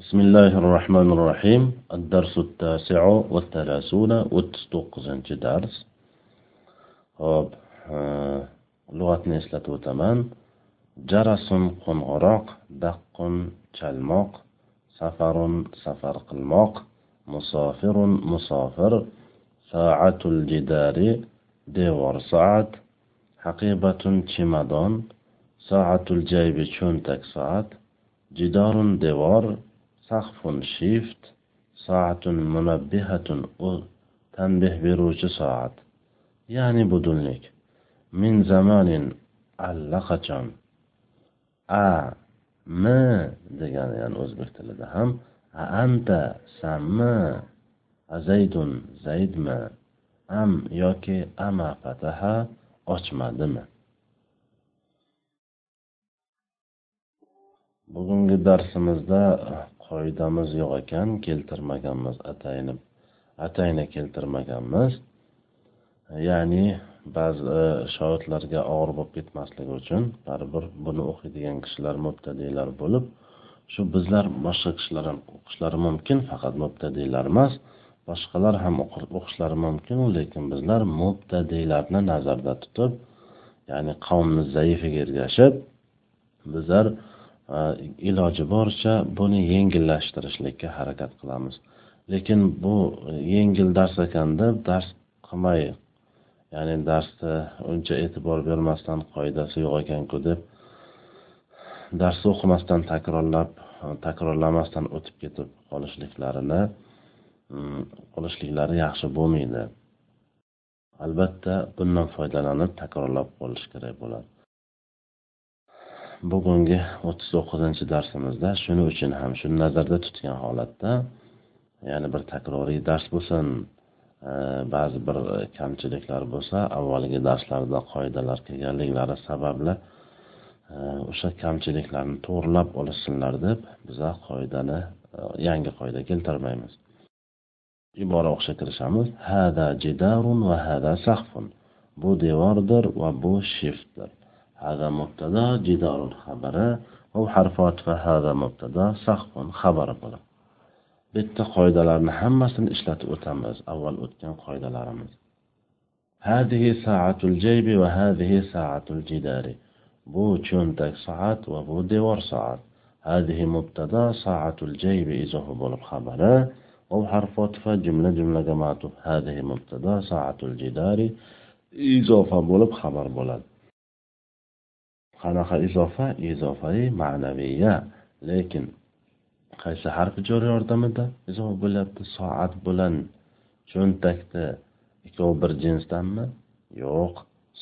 بسم الله الرحمن الرحيم الدرس التاسع والثلاثون وتستوقزن درس. هوب لغة آه، لغتنا إسلاتو تمان جرس قنغراق دق تلمق سفر سفر قلمق مسافر مسافر ساعة الجدار دور ساعة حقيبة چمدان ساعة الجيب چونتك ساعة جدار دوار sahfun shift soatun munabbihatun u tanbeh beruvchi soat. Ya'ni budunlik min zamanin allaqachon. A mi degani ya'ni o'zbek tilida ham. A anta sanmi azaydun zaydmi am yoki ama fataha ochmadimi? Bugungi darsimizda foydamiz yo'q ekan keltirmaganmiz atayni atayni keltirmaganmiz. Ya'ni ba'zi e, og'ir bo'lib ketmasligi uchun baribir buni o'qiydigan kishilar mubtadiylar bo'lib shu bizlar boshqa kishilar ham o'qishlari mumkin faqat mubtadiylar emas boshqalar ham o'qishlari mumkin lekin bizlar mubtadiylarni nazarda tutib ya'ni qavmni zaifiga ergashib bizlar Э, iloji boricha buni yengillashtirishlikka harakat qilamiz. Lekin bu e, yengil dars ekan deb dars qilmay ya'ni darsni uncha e'tibor bermasdan qoidasi yo'q ekanku deb darsni o'qimasdan takrorlab takrorlamasdan o'tib ketib qolishliklarini mm, qolishliklari yaxshi bo'lmaydi. Albatta bundan foydalanib takrorlab qolish kerak bo'ladi. Bugungi o'ttiz to'qqizinchi darsimizda shuning uchun ham shuni nazarda tutgan holatda ya'ni bir takroriy dars bo'lsin e, ba'zi bir kamchiliklar bo'lsa avvalgi darslarda qoidalar kelganliklari sababli e, o'sha kamchiliklarni to'g'irlab olishsinlar deb biza qoidani e, yangi qoida keltirmaymiz. Ibora o'qishga kirishamiz. Hada jidarun va hada sahfun bu devordir va bu shiftdir. هذا مبتدا جدار الخبر أو حرفات هذا مبتدا سقف خبر بلا بيت قاعدة لنا حمسن إشلات أتمز أول أتين قاعدة لرمز هذه ساعة الجيب وهذه ساعة الجدار بو تشونتك ساعة وبو ديور ساعات هذه مبتدا ساعة الجيب إذا هو الخبر أو حرف فا جملة جملة جماعته هذه مبتدا ساعة الجدار إذا هو خبر بولد qanaqa izofa? Izofai ma'naviya lekin qaysi harfi jor yordamida izof bo'lyapti? Soat bilan cho'ntakda ikkovi bir jinsdanmi? Yo'q.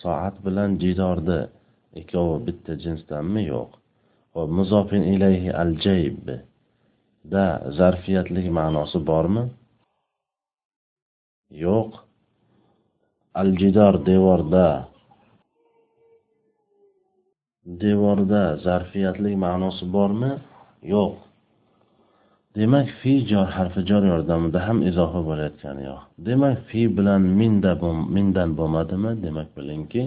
Soat bilan jidorda ikkovi bitta jinsdanmi? Yo'q. Hop muzofin ilayhi al jayb da zarfiyatlik ma'nosi bormi? Yo'q. Al jidor devorda devorda zarfiyatlik ma'nosi bormi yo'q demak fi jor harfi jor yordamida ham izofa bo'layotgani yo'q demak fi bilan minda mindan bo'lmadimi demak bilingki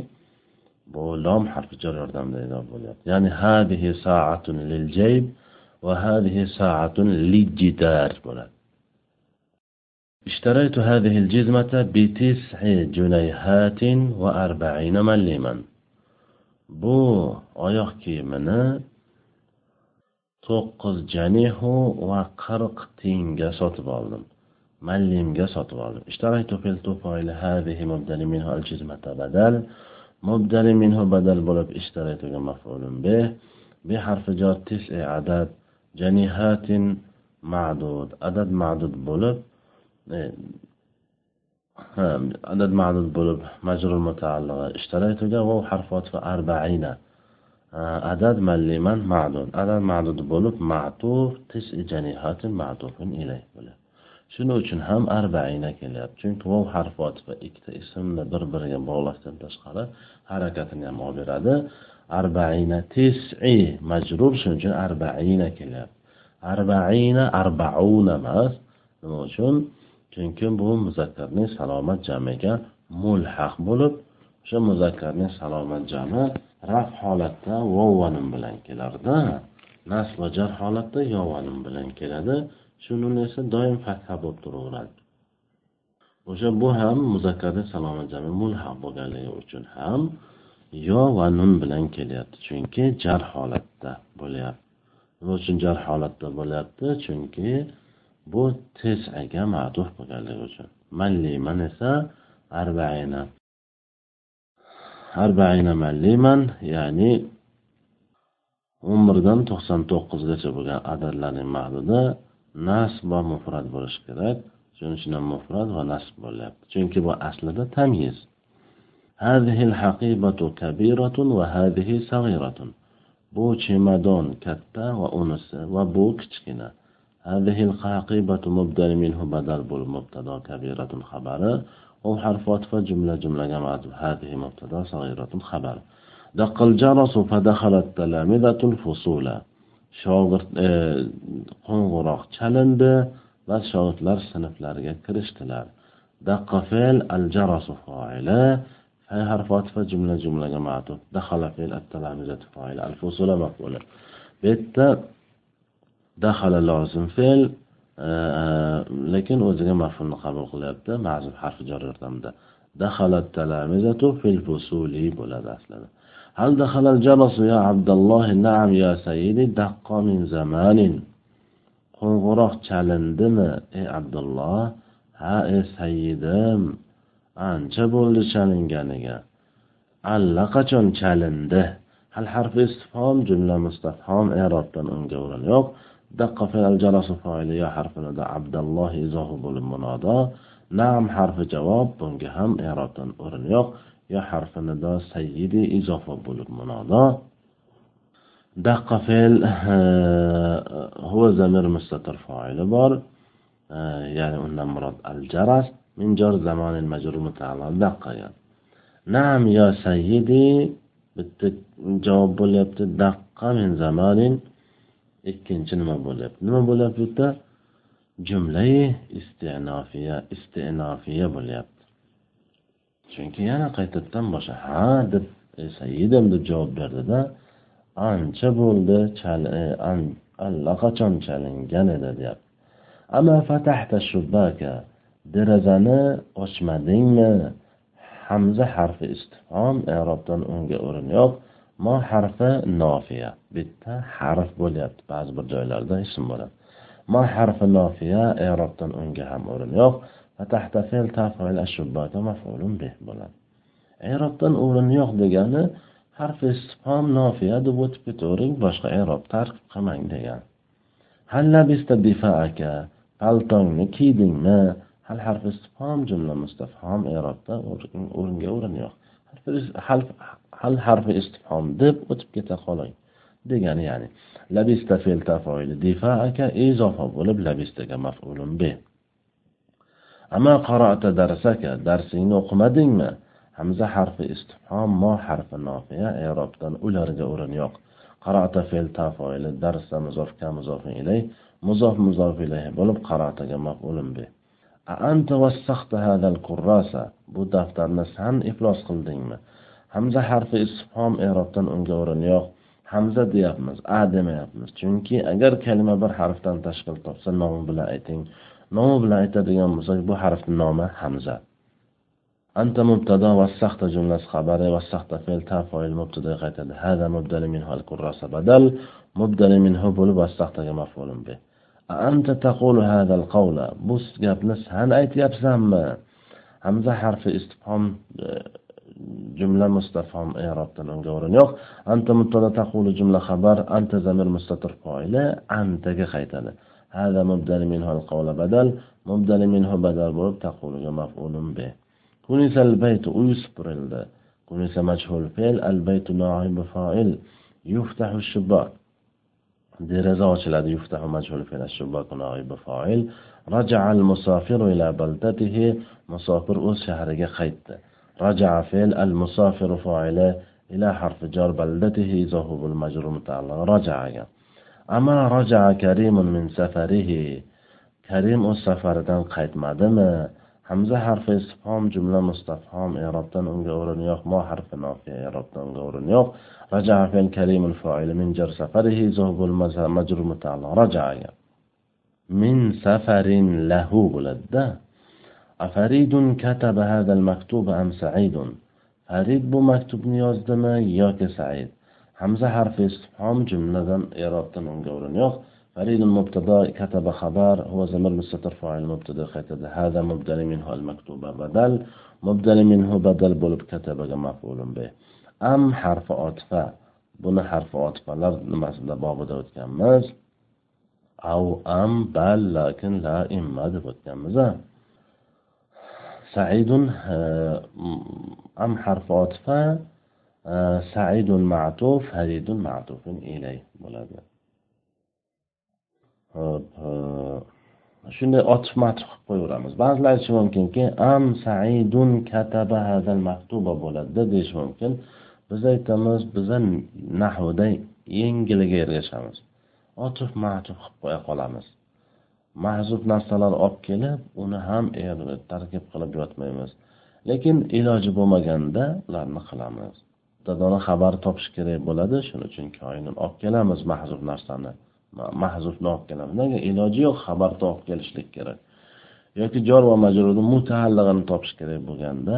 bu lom harfi jor yordamida izofa bo'lyapti ya'ni hadihi saatun lil jayb va hadihi saatun lijidar bo'ladi اشتريت هذه الجزمة بتسع جنيهات وأربعين مليما bu oyoq kiyimini to'qqiz janihu va qirq tiyinga sotib oldim mallimga sotib oldim اشتريت في الطفيل هذه مبدل منه الجزمة بدل مبدل منه بدل bo'lib اشتريتga مفعول به بحرف جر تسع عدد جنيهات معدود عدد معدود bo'lib عدد معدود bo'lib majrur mutaallig'i ishtaraytuga vov harfi otfa arba'ina عدد مليman ma'dud adad ma'dud bo'lib ma'tuf tis'i janihatin ma'tufun ilayh bo'ladi shuning uchun ham arbaina kelyapti chunki vov harfi otifa ikkita ismni bir biriga bog'lashdan tashqari harakatini ham olib beradi arbaina tis'i majrur shuning uchun arbaina kelyapti arbaina arbauna emas nima uchun chunki bu muzakkarning salomat jamiga mulhaq bo'lib o'sha muzakkarning salomat jami raf holatda vovvanim bilan kelarda nasb va jar holatda yo bilan keladi. Shu nun esa doim fatha bo'lib turaveradi. O'sha bu ham muzakkarda saloma jami mulhaq bo'lganligi uchun ham yo va nun bilan kelyapti. Chunki jar holatda bo'lyapti. Nima uchun jar holatda bo'lyapti? Chunki bu tesaga matuf bo'lganligi uchun. Malliman esa arbaina. arbaina malliman ya'ni o'n birdan to'qson to'qqizgacha bo'lgan adadlarning ma'nida nasb va mufrat bo'lishi kerak. Shuning uchun ham mufrat va nasb bo'lyapti. Chunki bu aslida tamyiz. Bu chemadon katta va unisi va bu kichkina. Hadihil haqibatu mubdal minhu badal bo'lib mubtado kabiratun xabari أو حرف عطف جملة جملة جماعة هذه مبتدا صغيرة خبر دق الجرس فدخل التلامذة الفصول shogird qo'ng'iroq chalindi va shogirdlar sinflariga kirishdilar daqqa fe'l al jarasu foili hay harfi atfa jumla jumlaga ma'tuf dakhala fe'l at talamizatu foili al fusula maf'ula bu yerda dakhala lozim fe'l Э, э, lekin o'ziga mafhumni qabul qilyapti mazub harfi jor yordamida dahalat talamizatu fil fusuli bo'ladi aslida. Hal dahalal jalasu ya abdulloh naam ya sayyidi daqqa min zamanin. Qo'ng'iroq chalindimi ey abdulloh? Ha ey sayyidim ancha bo'ldi chalinganiga. Allaqachon chalindi. Hal harfi istifhom jumla mustafhom erobdan unga o'rin yo'q. Daqqa fe'l jarasu foili yo harfinida abdalloh izohi bo'lib munodo nam harfi javob bunga ham erobdan o'rin yo'q yo harfinida sayyidi izofa bo'lib munodo daqqa fe'l huva zamir mustatir foili bor ya'ni undan murod al jaras min jar zamanin majrur mutaallim daqqaga nam yo sayyidi bitta javob bo'lyapti daqqa min zamanin ikkinchi nima bo'lyapti? Nima bo'lyapti bu yerda jumlai istinofiya istinofiya bo'lyapti. Chunki yana qaytadan boshqa ha deb e, sayyidim deb javob berdida ancha bo'ldi e, allaqachon chalingan edi deyapti. Ama fatahta shubbaka derazani ochmadingmi? Hamza harfi istifhom erobdan unga o'rin yo'q. Mo harfi nofiya. Bitta harf bo'lyapti. Ba'zi bir joylarda ism bo'ladi. Mo harfi nofiya erobdan unga ham o'rin yo'q. Maf'ulun bo'ladi. Erobdan o'rin yo'q degani harfi istifhom nofiya deb o'tib ketavering boshqa erob tarkib qilmang degan hallabista bifaaka paltongni kiydingmi? Hal harfi istifhom jumla mustafhom erobda o'ringa o'rin yo'q. Hal harfi istifhom deb o'tib keta qoling. Degani ya'ni labista fe'l tafoili difaaka izofa bo'lib labistaga maf'ulun bi ama qara'ta darsaka darsingni o'qimadingmi? Hamza harfi istifhom mo harfi nofiya erobdan ularga o'rin yo'q. Qara'ta fe'l tafoili darsa muzof ka muzof ilay muzof muzof ilayhi bo'lib qara'taga maf'ulun bi bu daftarni san iflos qildingmi? Hamza harfi istifhom erobdan unga o'rin yo'q hamza deyapmiz a demayapmiz. Chunki agar kalima bir harfdan tashkil topsa nomi bilan ayting. Nomi bilan aytadigan bo'lsak bu harfni nomi hamza. Anta mubtado vassahta jumlasi xabari vassahta fe'l ta foil mubtada qaytadi. Hada mubdali minhu al kurrasa badal mubdali minhu bo'lib vassahtaga maf'ulun bih أنت تقول هذا القول بس gapni san aytyapsanmi hamza harfi istifhom جملة مستفهم إعرابتن unga o'rin yo'q anta mubtada taqulu jumla xabar anta zamir mustatir foili antaga qaytadi هذا مبدل منه القول بدل مبدل منه بدل bo'lib taquluga maf'ulun به كنس البيت uy supurildi كنس مجهول فعل البيت نائب فاعل يفتح الشباك deraza درزة وشلاد يفتح مجهول في الشباك نائب فاعل. رجع المسافر إلى بلدته. مسافر أس شهرك خيط رجع فعل المسافر فاعل إلى حرف جر بلدته. ظهور المجرور متعلق رجع. أما رجع كريم من سفره. كريم أس سفرdan qaytmadimi hamza harfi istifhom jumla mustafhom i'robdan unga o'rin yo'q mo harfi nofiya i'robdan unga o'rin yo'q رجع فعل كريم الفاعل من جر سفره زهب مجرور متعلق رجع من سفر له بلد أفريد كتب هذا المكتوب أم سعيد فريد بو مكتوب يازدمي ياك سعيد همزة حرف استفهام جملة إعرابتن unga o'rin yo'q أريد المبتدا كتب خبر هو زمر مستتر فاعل مبتدا خيتد هذا مبدل منه المكتوب بدل مبدل منه بدل بولب كتب مفعول به. أم حرف عطفة؟ بنا حرف عطفة. لر نمسل باب دوت كمز. أو أم بل لكن لا اما دوت كمز. سعيد آه، أم حرف عطفة؟ آه، سعيد معطوف هريد معطوف إليه. ملابس hop shunday ochiq matuf qilib qo'yaveramiz. Ba'zilar aytishi mumkinki am saidun kataba hadal maktuba bo'ladida deyishi mumkin. Biz aytamiz biza nahvda yengiliga ergashamiz. Otif matuf qilib qo'ya qolamiz. Mahzub narsalar olib kelib uni ham er tarkib qilib yotmaymiz. Lekin iloji bo'lmaganda ularni qilamiz. Dadoni xabar topish kerak bo'ladi shuning uchun koinni olib kelamiz mahzub narsani. Mahzufni olib kelamiz nega iloji yo'q xabarni olib kelishlik kerak. Yoki jor va majrurni mutaallig'ini topish kerak bo'lganda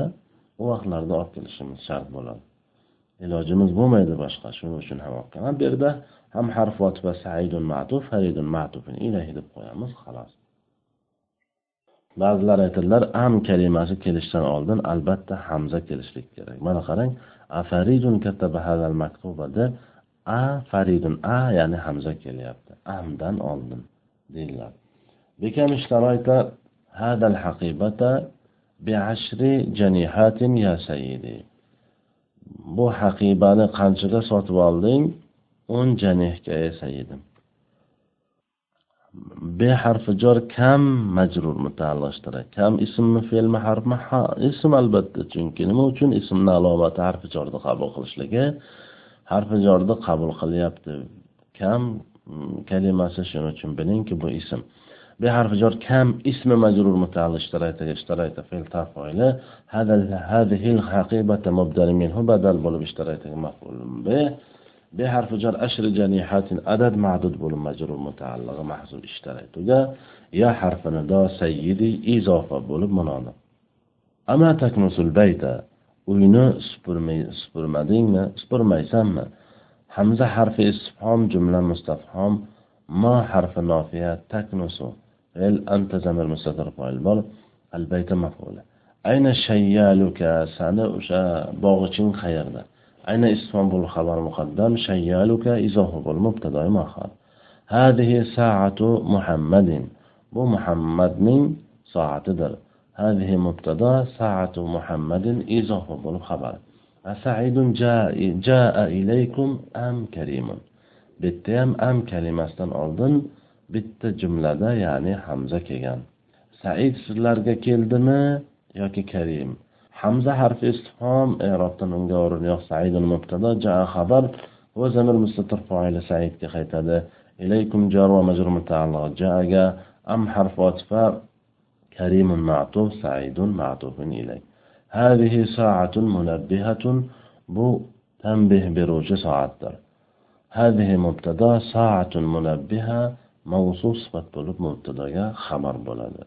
u vaqtlarda olib kelishimiz shart bo'ladi. Ilojimiz bo'lmaydi boshqa shuning uchun ham olib kelaman bu yerda ham harf va saidun matuf faridun matufin ilahi deb qo'yamiz xolos ba'zilar aytadilar am kalimasi kelishdan oldin albatta hamza kelishlik kerak. Mana qarang afaridun kattaba hadal maktubada a faridun a ya'ni hamza kelyapti. Amdan oldin deyiladi. Bekam ishtaroyta hadal haqibata bi'ashri janihatin ya sayyidi. Bu haqibani qanchaga sotib olding? O'n janihga ey sayyidim. Be harfi jor kam majrur mutaalliqdir. Kam ismmi fe'lmi harfmi? Ha ism albatta chunki nima uchun ismni alomati harfi jorni qabul qilishligi harfi jorni qabul qilyapti. Kam mm, kalimasi shuning uchun bilingki bu ism. Bu harfi jor kam ismi majrur mutaalli ishtarayta ishtarayta fe'l tafoili hadhihi al-haqibata mubdal minhu badal bo'lib ishtarayta maf'ul. Bi bi harfi jor ashr janihatin adad ma'dud bo'lib majrur mutaallig'i mahzuf ishtaraytuga ya harfini do sayyidi izofa bo'lib munona ama taknusul bayta uyni supurmadingmi? Supurmaysanmi? Hamza harfi istifhom jumla mustafhom ma harfi nofiya taknusu. El anta zamir mustatir qoyil bo'lib albayta maf'uli ayna shayyaluka sani o'sha bog'iching qayerda? Ayna istifhom bo'l xabar muqaddam shayyaluka izohi bo'l mubtadoi muaxar hadihi saatu muhammadin. Bu muhammadning soatidir. هذه مبتدا ساعة محمد إضافة بول خبر أسعيد جاء, جاء إليكم أم كريم bitta ham am kalimasidan oldin bitta jumlada ya'ni hamza kelgan said sizlarga keldimi yoki karim hamza harfi istifhom erobdan unga o'rin yo'q saidun mubtado jaa xabar va zamir mustatir foili saidga qaytadi ilaykum jar va majrur mutaalliq jaaga am harf otfa كريم معطوف سعيد معطوف إليه هذه ساعة منبهة بو تنبه بروج ساعة هذه مبتدا ساعة منبهة موصوف صفة مبتدا خبر بولد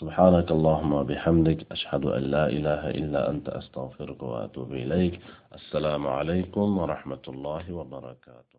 سبحانك اللهم وبحمدك أشهد أن لا إله إلا أنت أستغفرك وأتوب إليك. السلام عليكم ورحمة الله وبركاته.